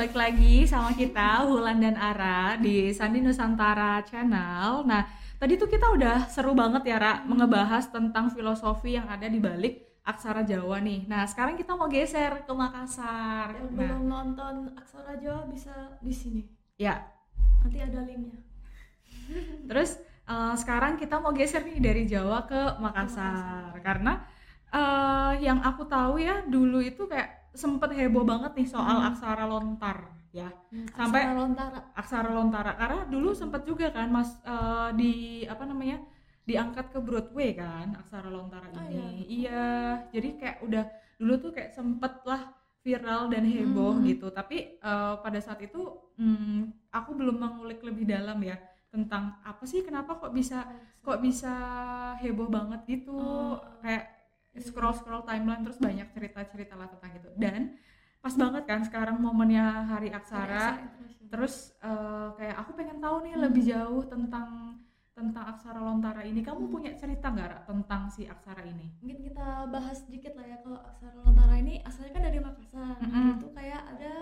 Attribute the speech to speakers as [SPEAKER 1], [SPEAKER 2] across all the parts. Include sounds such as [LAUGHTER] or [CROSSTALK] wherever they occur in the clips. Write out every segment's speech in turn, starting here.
[SPEAKER 1] Balik lagi sama kita Hulan dan Ara di Sandi Nusantara Channel. Nah, tadi tuh kita udah seru banget ya Ra, mengebahas tentang filosofi yang ada di balik aksara Jawa nih. Nah, sekarang kita mau geser ke Makassar.
[SPEAKER 2] Yang
[SPEAKER 1] Nah,
[SPEAKER 2] belum nonton Aksara Jawa bisa di sini.
[SPEAKER 1] ya.
[SPEAKER 2] Nanti ada linknya. [LAUGHS]
[SPEAKER 1] Terus eh, sekarang kita mau geser nih dari Jawa ke Makassar karena eh, yang aku tahu ya dulu itu kayak sempet heboh banget nih soal
[SPEAKER 2] Hmm.
[SPEAKER 1] aksara lontar ya.
[SPEAKER 2] Aksara
[SPEAKER 1] Sampai-
[SPEAKER 2] Lontara.
[SPEAKER 1] aksara lontara karena dulu sempat juga kan mas eh, di apa namanya diangkat ke Broadway kan aksara lontara
[SPEAKER 2] Oh,
[SPEAKER 1] ini iya jadi kayak udah dulu tuh kayak sempet lah viral dan heboh
[SPEAKER 2] Hmm.
[SPEAKER 1] gitu tapi eh, pada saat itu hmm, aku belum mengulik lebih dalam ya tentang apa sih kenapa kok bisa kok bisa heboh banget gitu
[SPEAKER 2] Oh.
[SPEAKER 1] kayak scroll scroll timeline terus banyak cerita cerita lah tentang itu dan pas banget kan sekarang momennya hari aksara terus eh, kayak aku pengen tahu nih
[SPEAKER 2] Hmm.
[SPEAKER 1] lebih jauh tentang tentang aksara lontara ini kamu
[SPEAKER 2] Hmm.
[SPEAKER 1] punya cerita nggak Ra, tentang si aksara ini
[SPEAKER 2] Mungkin kita bahas sedikit lah ya kalau Aksara Lontara ini asalnya kan dari Makassar. Nah,
[SPEAKER 1] Mm-mm.
[SPEAKER 2] itu kayak ada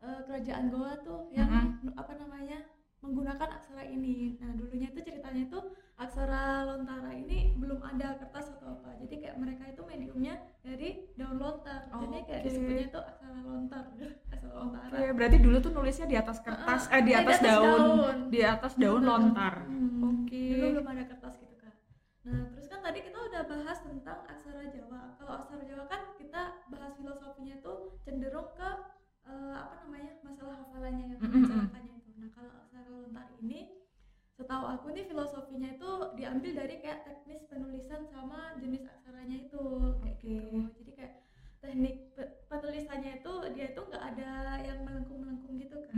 [SPEAKER 2] eh, kerajaan Goa tuh yang
[SPEAKER 1] Mm-mm.
[SPEAKER 2] apa namanya menggunakan aksara ini. Nah dulunya itu ceritanya itu aksara lontara ini belum ada kertas atau apa. Jadi kayak mereka itu mediumnya dari daun lontar. Jadi kayak
[SPEAKER 1] Oke.
[SPEAKER 2] disebutnya itu aksara lontar, [LAUGHS] aksara lontara.
[SPEAKER 1] Oke, berarti dulu tuh nulisnya di atas kertas eh di atas, daun, di atas daun lontar
[SPEAKER 2] Hmm,
[SPEAKER 1] Oke.
[SPEAKER 2] Dulu belum ada kertas gitu kan. Nah, terus kan tadi kita udah bahas tentang aksara Jawa. Kalau aksara Jawa kan kita bahas filosofinya tuh cenderung ke eh, apa namanya masalah hafalannya itu. Nah, kalau lontar ini setahu aku nih filosofinya itu diambil dari kayak teknis penulisan sama jenis aksaranya itu kayak
[SPEAKER 1] Oke.
[SPEAKER 2] gitu. Jadi kayak teknik pe- penulisannya itu dia itu nggak ada yang melengkung-melengkung gitu kan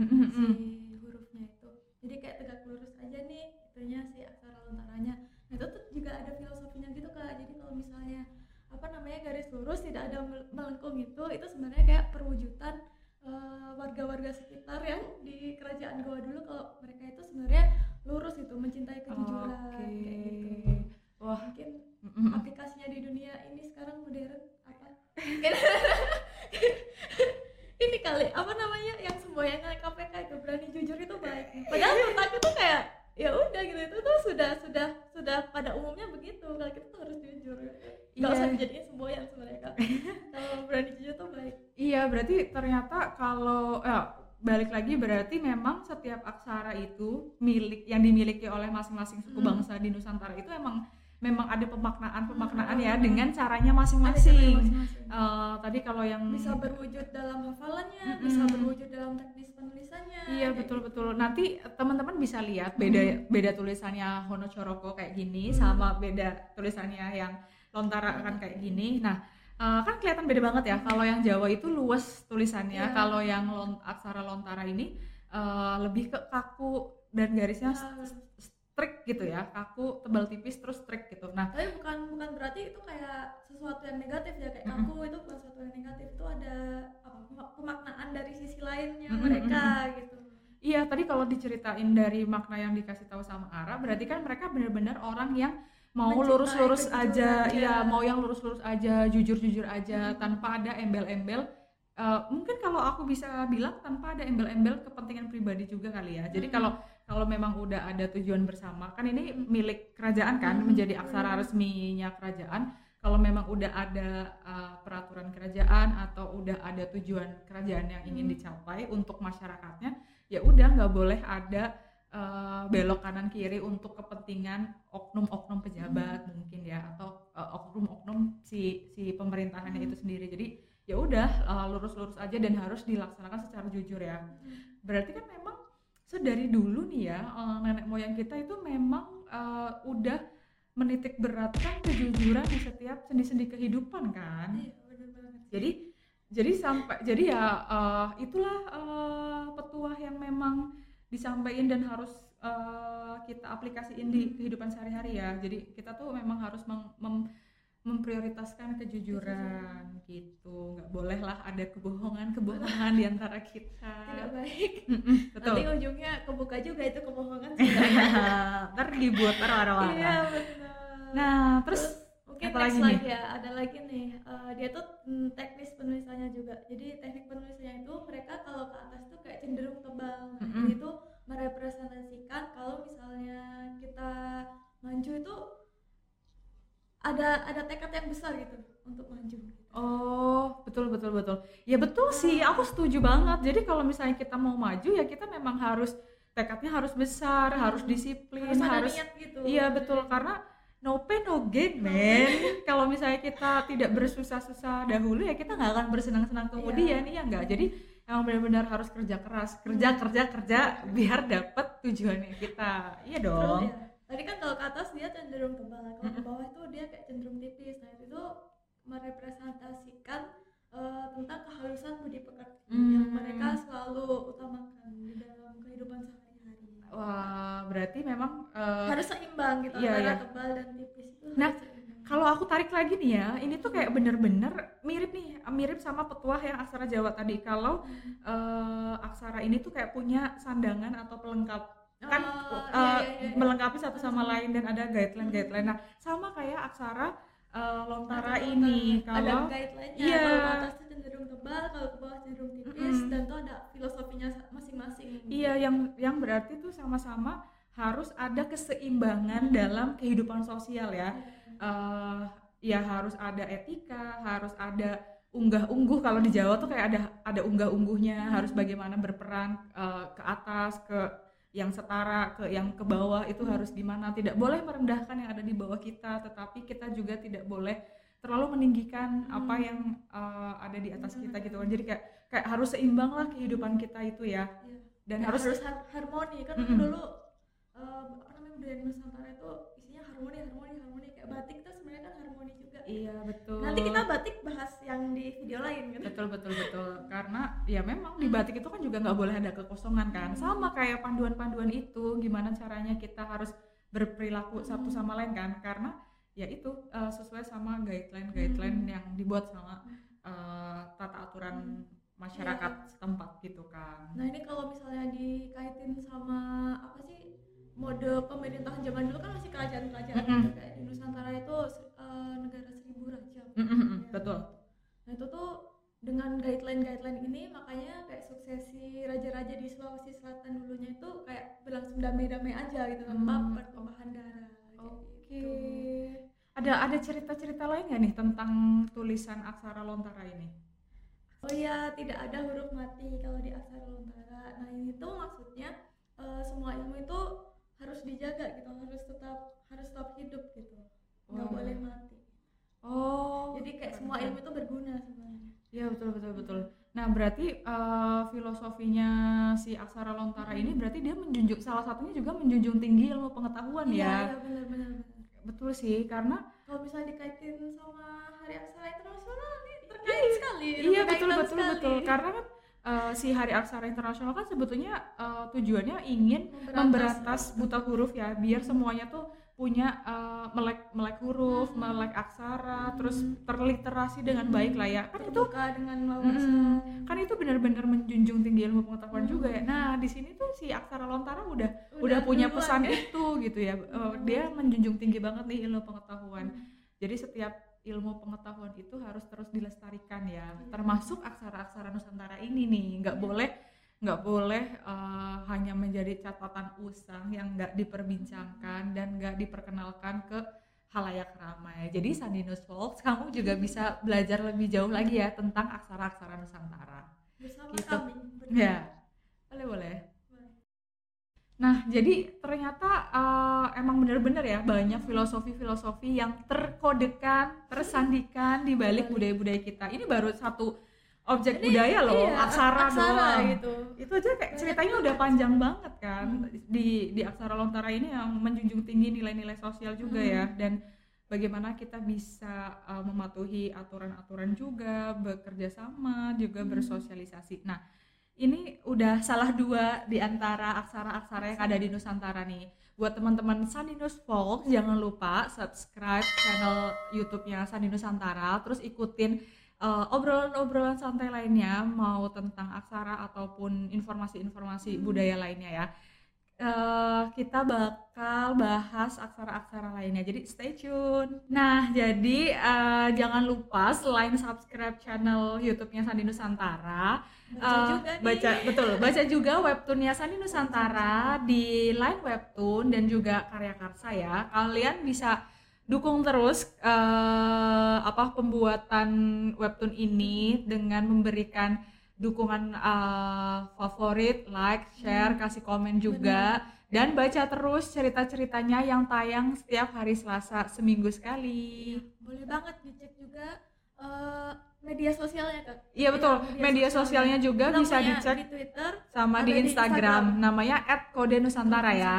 [SPEAKER 2] si hurufnya itu. Jadi kayak tegak lurus aja nih itunya si aksara lontaranya. Nah, itu tuh juga ada filosofinya gitu Kak. Jadi kalau misalnya apa namanya garis lurus tidak ada mel- melengkung itu itu sebenarnya kayak perwujudan eh, warga-warga sekitar yang di kerajaan Goa dulu kalau mereka itu sebenarnya lurus itu mencintai kejujuran
[SPEAKER 1] Oke.
[SPEAKER 2] kayak gitu.
[SPEAKER 1] Wah,
[SPEAKER 2] Mungkin
[SPEAKER 1] mm-mm.
[SPEAKER 2] aplikasinya di dunia ini sekarang modern apa? [LAUGHS] Ini kali apa namanya yang semboyangan KPK itu berani jujur itu baik. Padahal menurut aku tuh kayak ya udah gitu itu tuh sudah sudah sudah pada umumnya begitu kalau kita tuh harus jujur nggak usah
[SPEAKER 1] Iya.
[SPEAKER 2] dijadiin semboyan sebenarnya [LAUGHS] Kak. kalau berani jujur tuh baik
[SPEAKER 1] Iya, berarti ternyata kalau ya, balik lagi berarti memang setiap aksara itu milik yang dimiliki oleh masing-masing suku
[SPEAKER 2] Hmm.
[SPEAKER 1] bangsa di Nusantara itu emang memang ada pemaknaan-pemaknaan
[SPEAKER 2] Hmm.
[SPEAKER 1] ya dengan caranya masing-masing. Eh, tadi kalau yang
[SPEAKER 2] bisa berwujud dalam hafalannya
[SPEAKER 1] Mm-mm.
[SPEAKER 2] bisa berwujud dalam teknis penulisannya
[SPEAKER 1] Iya betul
[SPEAKER 2] gitu.
[SPEAKER 1] betul. Nanti teman-teman bisa lihat beda beda tulisannya Hono Choroko kayak gini
[SPEAKER 2] Hmm.
[SPEAKER 1] sama beda tulisannya yang Lontara kan kayak gini. Nah eh, kan kelihatan beda banget ya. Kalau yang Jawa itu luas tulisannya,
[SPEAKER 2] Iya.
[SPEAKER 1] kalau yang lon- aksara Lontara ini eh, lebih ke kaku dan garisnya
[SPEAKER 2] Ya,
[SPEAKER 1] s- strict gitu ya, kaku, tebal tipis terus strict gitu. Nah
[SPEAKER 2] tapi bukan bukan berarti itu kayak sesuatu yang negatif ya kayak
[SPEAKER 1] Mm-mm.
[SPEAKER 2] kaku itu bukan sesuatu yang negatif itu ada apa pemak- pemaknaan dari sisi lainnya
[SPEAKER 1] Mm-mm,
[SPEAKER 2] mereka gitu
[SPEAKER 1] Iya, tadi kalau diceritain dari makna yang dikasih tahu sama Ara, berarti kan mereka benar-benar orang yang mau lurus-lurus aja, iya,
[SPEAKER 2] ya.
[SPEAKER 1] mau yang lurus-lurus aja, jujur-jujur aja,
[SPEAKER 2] Hmm.
[SPEAKER 1] tanpa ada embel-embel. Eh, mungkin kalau aku bisa bilang tanpa ada embel-embel kepentingan pribadi juga kali ya. Jadi
[SPEAKER 2] Hmm.
[SPEAKER 1] kalau kalau memang udah ada tujuan bersama, kan ini
[SPEAKER 2] Hmm.
[SPEAKER 1] milik kerajaan kan,
[SPEAKER 2] Hmm,
[SPEAKER 1] menjadi aksara resminya kerajaan. Kalau memang udah ada eh, peraturan kerajaan atau udah ada tujuan kerajaan yang ingin
[SPEAKER 2] Hmm.
[SPEAKER 1] dicapai untuk masyarakatnya, ya udah nggak boleh ada eh, belok kanan kiri untuk kepentingan oknum-oknum pejabat mungkin ya atau eh, oknum-oknum si si pemerintahannya
[SPEAKER 2] Hmm.
[SPEAKER 1] itu sendiri. Jadi ya udah eh, lurus-lurus aja dan harus dilaksanakan secara jujur ya. Berarti kan memang sedari dulu nih ya eh, nenek moyang kita itu memang eh, udah menitik beratkan kejujuran di setiap sendi-sendi kehidupan kan?
[SPEAKER 2] Iya banget
[SPEAKER 1] jadi jadi sampai jadi ya eh, itulah eh, petuah yang memang disampaikan dan harus eh, kita aplikasiin di kehidupan sehari-hari ya. Jadi kita tuh memang harus meng- mem- memprioritaskan kejujuran gitu. Nggak boleh lah ada kebohongan kebohongan di antara kita.
[SPEAKER 2] Tidak baik.
[SPEAKER 1] Betul.
[SPEAKER 2] Nanti ujungnya kebuka juga itu kebohongan [LAUGHS]
[SPEAKER 1] ntar dibuat orang-orang.
[SPEAKER 2] Iya benar.
[SPEAKER 1] Nah terus Apalagi
[SPEAKER 2] next
[SPEAKER 1] nih?
[SPEAKER 2] lagi ya ada lagi nih eh, dia tuh mm, teknis penulisannya juga jadi teknik penulisannya itu mereka kalau ke atas tuh kayak cenderung tebal nah,
[SPEAKER 1] Mm-mm.
[SPEAKER 2] itu merepresentasikan kalau misalnya kita maju itu ada ada tekad yang besar gitu untuk maju gitu.
[SPEAKER 1] Oh, betul betul betul. Ya betul sih, aku setuju banget. Jadi kalau misalnya kita mau maju ya kita memang harus tekadnya harus besar, harus disiplin,
[SPEAKER 2] harus
[SPEAKER 1] harus
[SPEAKER 2] niat gitu
[SPEAKER 1] Iya betul karena no pain no gain men. Kalau misalnya kita tidak bersusah-susah dahulu ya kita nggak akan bersenang-senang kemudian iya nggak. Jadi emang benar-benar harus kerja keras, kerja kerja kerja biar dapat tujuannya kita. Iya
[SPEAKER 2] Terus
[SPEAKER 1] dong.
[SPEAKER 2] ya, tadi kan kalau ke atas dia cenderung tebal kalau ke bawah itu dia kayak cenderung tipis nah itu tuh merepresentasikan eh, tentang kehalusan budi pekerti yang
[SPEAKER 1] Hmm.
[SPEAKER 2] mereka selalu utamakan di dalam kehidupan sehari-hari
[SPEAKER 1] Wah berarti memang eh,
[SPEAKER 2] harus seimbang gitu
[SPEAKER 1] iya,
[SPEAKER 2] antara
[SPEAKER 1] iya.
[SPEAKER 2] tebal dan tipis itu
[SPEAKER 1] Nah. Kalau aku tarik lagi nih ya, ini tuh kayak bener-bener mirip nih, mirip sama petuah yang aksara Jawa tadi. Kalau eh, aksara ini tuh kayak punya sandangan atau pelengkap kan
[SPEAKER 2] Oh,
[SPEAKER 1] eh,
[SPEAKER 2] iya, iya, iya.
[SPEAKER 1] melengkapi satu sama lain dan ada guideline-guideline. Nah, sama kayak aksara eh, lontara
[SPEAKER 2] Atau
[SPEAKER 1] ini.
[SPEAKER 2] ada
[SPEAKER 1] Kalau
[SPEAKER 2] guideline-nya
[SPEAKER 1] Iya.
[SPEAKER 2] kalau atas cenderung tebal kalau ke bawah cenderung tipis
[SPEAKER 1] Mm-mm.
[SPEAKER 2] dan tuh ada filosofinya sa- masing-masing
[SPEAKER 1] iya yang yang berarti tuh sama-sama harus ada keseimbangan dalam kehidupan sosial ya. eh ya harus ada etika, harus ada unggah-ungguh kalau di Jawa tuh kayak ada ada unggah-ungguhnya, harus bagaimana berperan eh, ke atas, ke yang setara, ke yang ke bawah itu harus gimana. Tidak boleh merendahkan yang ada di bawah kita, tetapi kita juga tidak boleh terlalu meninggikan apa yang eh, ada di atas kita gitu kan. Jadi kayak kayak harus seimbang lah kehidupan kita itu ya.
[SPEAKER 2] Iya.
[SPEAKER 1] Dan harus
[SPEAKER 2] harus har- harmoni kan
[SPEAKER 1] Mm-mm.
[SPEAKER 2] dulu eh, apa namanya budaya Nusantara itu isinya harmoni harmoni harmoni. Kayak batik tuh sebenarnya kan harmoni juga.
[SPEAKER 1] Iya betul.
[SPEAKER 2] nanti kita batik bahas yang di video lain gitu.
[SPEAKER 1] Betul betul betul. [LAUGHS] Karena ya memang di batik itu kan juga nggak boleh ada kekosongan kan? Sama kayak panduan-panduan itu gimana caranya kita harus berperilaku satu sama lain kan? Karena ya itu eh, sesuai sama guideline guideline yang dibuat sama eh, tata aturan masyarakat setempat gitu kan
[SPEAKER 2] nah ini kalau misalnya dikaitin sama apa sih mode pemerintahan zaman dulu kan masih kerajaan-kerajaan
[SPEAKER 1] Mm-mm.
[SPEAKER 2] gitu kayak di Nusantara itu eh, negara seribu raja
[SPEAKER 1] Mm, mm, mm,
[SPEAKER 2] Ya.
[SPEAKER 1] betul
[SPEAKER 2] Nah itu tuh dengan guideline-guideline ini makanya kayak suksesi raja-raja di Sulawesi Selatan dulunya itu kayak berlangsung damai-damai aja gitu tanpa
[SPEAKER 1] Hmm.
[SPEAKER 2] pertumpahan darah.
[SPEAKER 1] oke
[SPEAKER 2] gitu.
[SPEAKER 1] ada ada cerita-cerita lain nggak nih tentang tulisan aksara lontara ini
[SPEAKER 2] Oh iya tidak ada huruf mati kalau di aksara lontara. Nah ini tuh maksudnya eh, semua ilmu itu harus dijaga gitu, harus tetap harus tetap hidup gitu, nggak
[SPEAKER 1] Wah.
[SPEAKER 2] boleh mati.
[SPEAKER 1] oh
[SPEAKER 2] Jadi kayak semua ilmu itu berguna sebenarnya.
[SPEAKER 1] Iya betul betul betul. Nah berarti eh, filosofinya si aksara lontara ini berarti dia menjunjung salah satunya juga menjunjung tinggi ilmu pengetahuan
[SPEAKER 2] Iya
[SPEAKER 1] ya.
[SPEAKER 2] iya benar-benar.
[SPEAKER 1] Betul sih karena
[SPEAKER 2] kalau misalnya dikaitin sama Hari Aksara Internasional sekali
[SPEAKER 1] iya betul betul
[SPEAKER 2] sekali.
[SPEAKER 1] betul karena kan eh, si Hari Aksara Internasional kan sebetulnya eh, tujuannya ingin
[SPEAKER 2] Memberantas.
[SPEAKER 1] memberantas buta huruf ya biar semuanya tuh punya eh, melek melek huruf,
[SPEAKER 2] Hmm.
[SPEAKER 1] melek aksara,
[SPEAKER 2] Hmm.
[SPEAKER 1] terus terliterasi dengan baik lah ya. Kan itu
[SPEAKER 2] dengan wawasan
[SPEAKER 1] Mm-mm. kan itu benar-benar menjunjung tinggi ilmu pengetahuan
[SPEAKER 2] Hmm.
[SPEAKER 1] juga ya. Nah, di sini tuh si Aksara Lontara udah udah, punya
[SPEAKER 2] duluan
[SPEAKER 1] pesan
[SPEAKER 2] ya.
[SPEAKER 1] itu gitu ya.
[SPEAKER 2] Hmm.
[SPEAKER 1] dia menjunjung tinggi banget nih ilmu pengetahuan.
[SPEAKER 2] Hmm.
[SPEAKER 1] Jadi setiap ilmu pengetahuan itu harus terus dilestarikan ya.
[SPEAKER 2] Iya.
[SPEAKER 1] Termasuk aksara-aksara Nusantara ini nih, nggak boleh nggak boleh eh, hanya menjadi catatan usang yang nggak diperbincangkan dan nggak diperkenalkan ke halayak ramai. Jadi Sandinus Folks, kamu juga bisa belajar lebih jauh lagi ya tentang aksara-aksara Nusantara.
[SPEAKER 2] bersama
[SPEAKER 1] Gitu.
[SPEAKER 2] kami
[SPEAKER 1] Ya, boleh boleh. Nah, jadi ternyata eh, emang bener-bener ya banyak filosofi-filosofi yang terkodekan, tersandikan di balik budaya-budaya kita. Ini baru satu objek
[SPEAKER 2] Ini,
[SPEAKER 1] budaya loh,
[SPEAKER 2] iya,
[SPEAKER 1] aksara, doang.
[SPEAKER 2] gitu
[SPEAKER 1] Itu aja kayak ceritanya udah panjang banget kan
[SPEAKER 2] Hmm.
[SPEAKER 1] di di aksara lontara ini yang menjunjung tinggi nilai-nilai sosial juga
[SPEAKER 2] Hmm.
[SPEAKER 1] ya dan bagaimana kita bisa uh, mematuhi aturan-aturan juga, bekerja sama, juga
[SPEAKER 2] Hmm.
[SPEAKER 1] bersosialisasi. Nah, ini udah salah dua di antara aksara-aksara yang ada di Nusantara nih. Buat teman-teman Sandinus Folk, jangan lupa subscribe channel YouTube-nya Sandi Nusantara, terus ikutin uh, obrolan-obrolan santai lainnya, mau tentang aksara ataupun informasi-informasi
[SPEAKER 2] Hmm.
[SPEAKER 1] budaya lainnya ya. Uh, kita bakal bahas aksara-aksara lainnya. Jadi stay tune. Nah, jadi uh, jangan lupa selain subscribe channel YouTube-nya Sandi Nusantara,
[SPEAKER 2] baca
[SPEAKER 1] uh,
[SPEAKER 2] juga nih.
[SPEAKER 1] baca betul, baca juga webtoonnya Sandi Nusantara di Line Webtoon dan juga karya karsa ya. Kalian bisa dukung terus uh, apa pembuatan webtoon ini dengan memberikan dukungan uh, favorit, like, share, kasih komen juga. Dan baca terus cerita-ceritanya yang tayang setiap hari Selasa seminggu sekali.
[SPEAKER 2] boleh banget dicek juga uh, media sosialnya kak.
[SPEAKER 1] Iya betul, media sosialnya. juga bisa dicek
[SPEAKER 2] di Twitter
[SPEAKER 1] sama di
[SPEAKER 2] di
[SPEAKER 1] Instagram, namanya @kode nusantara ya.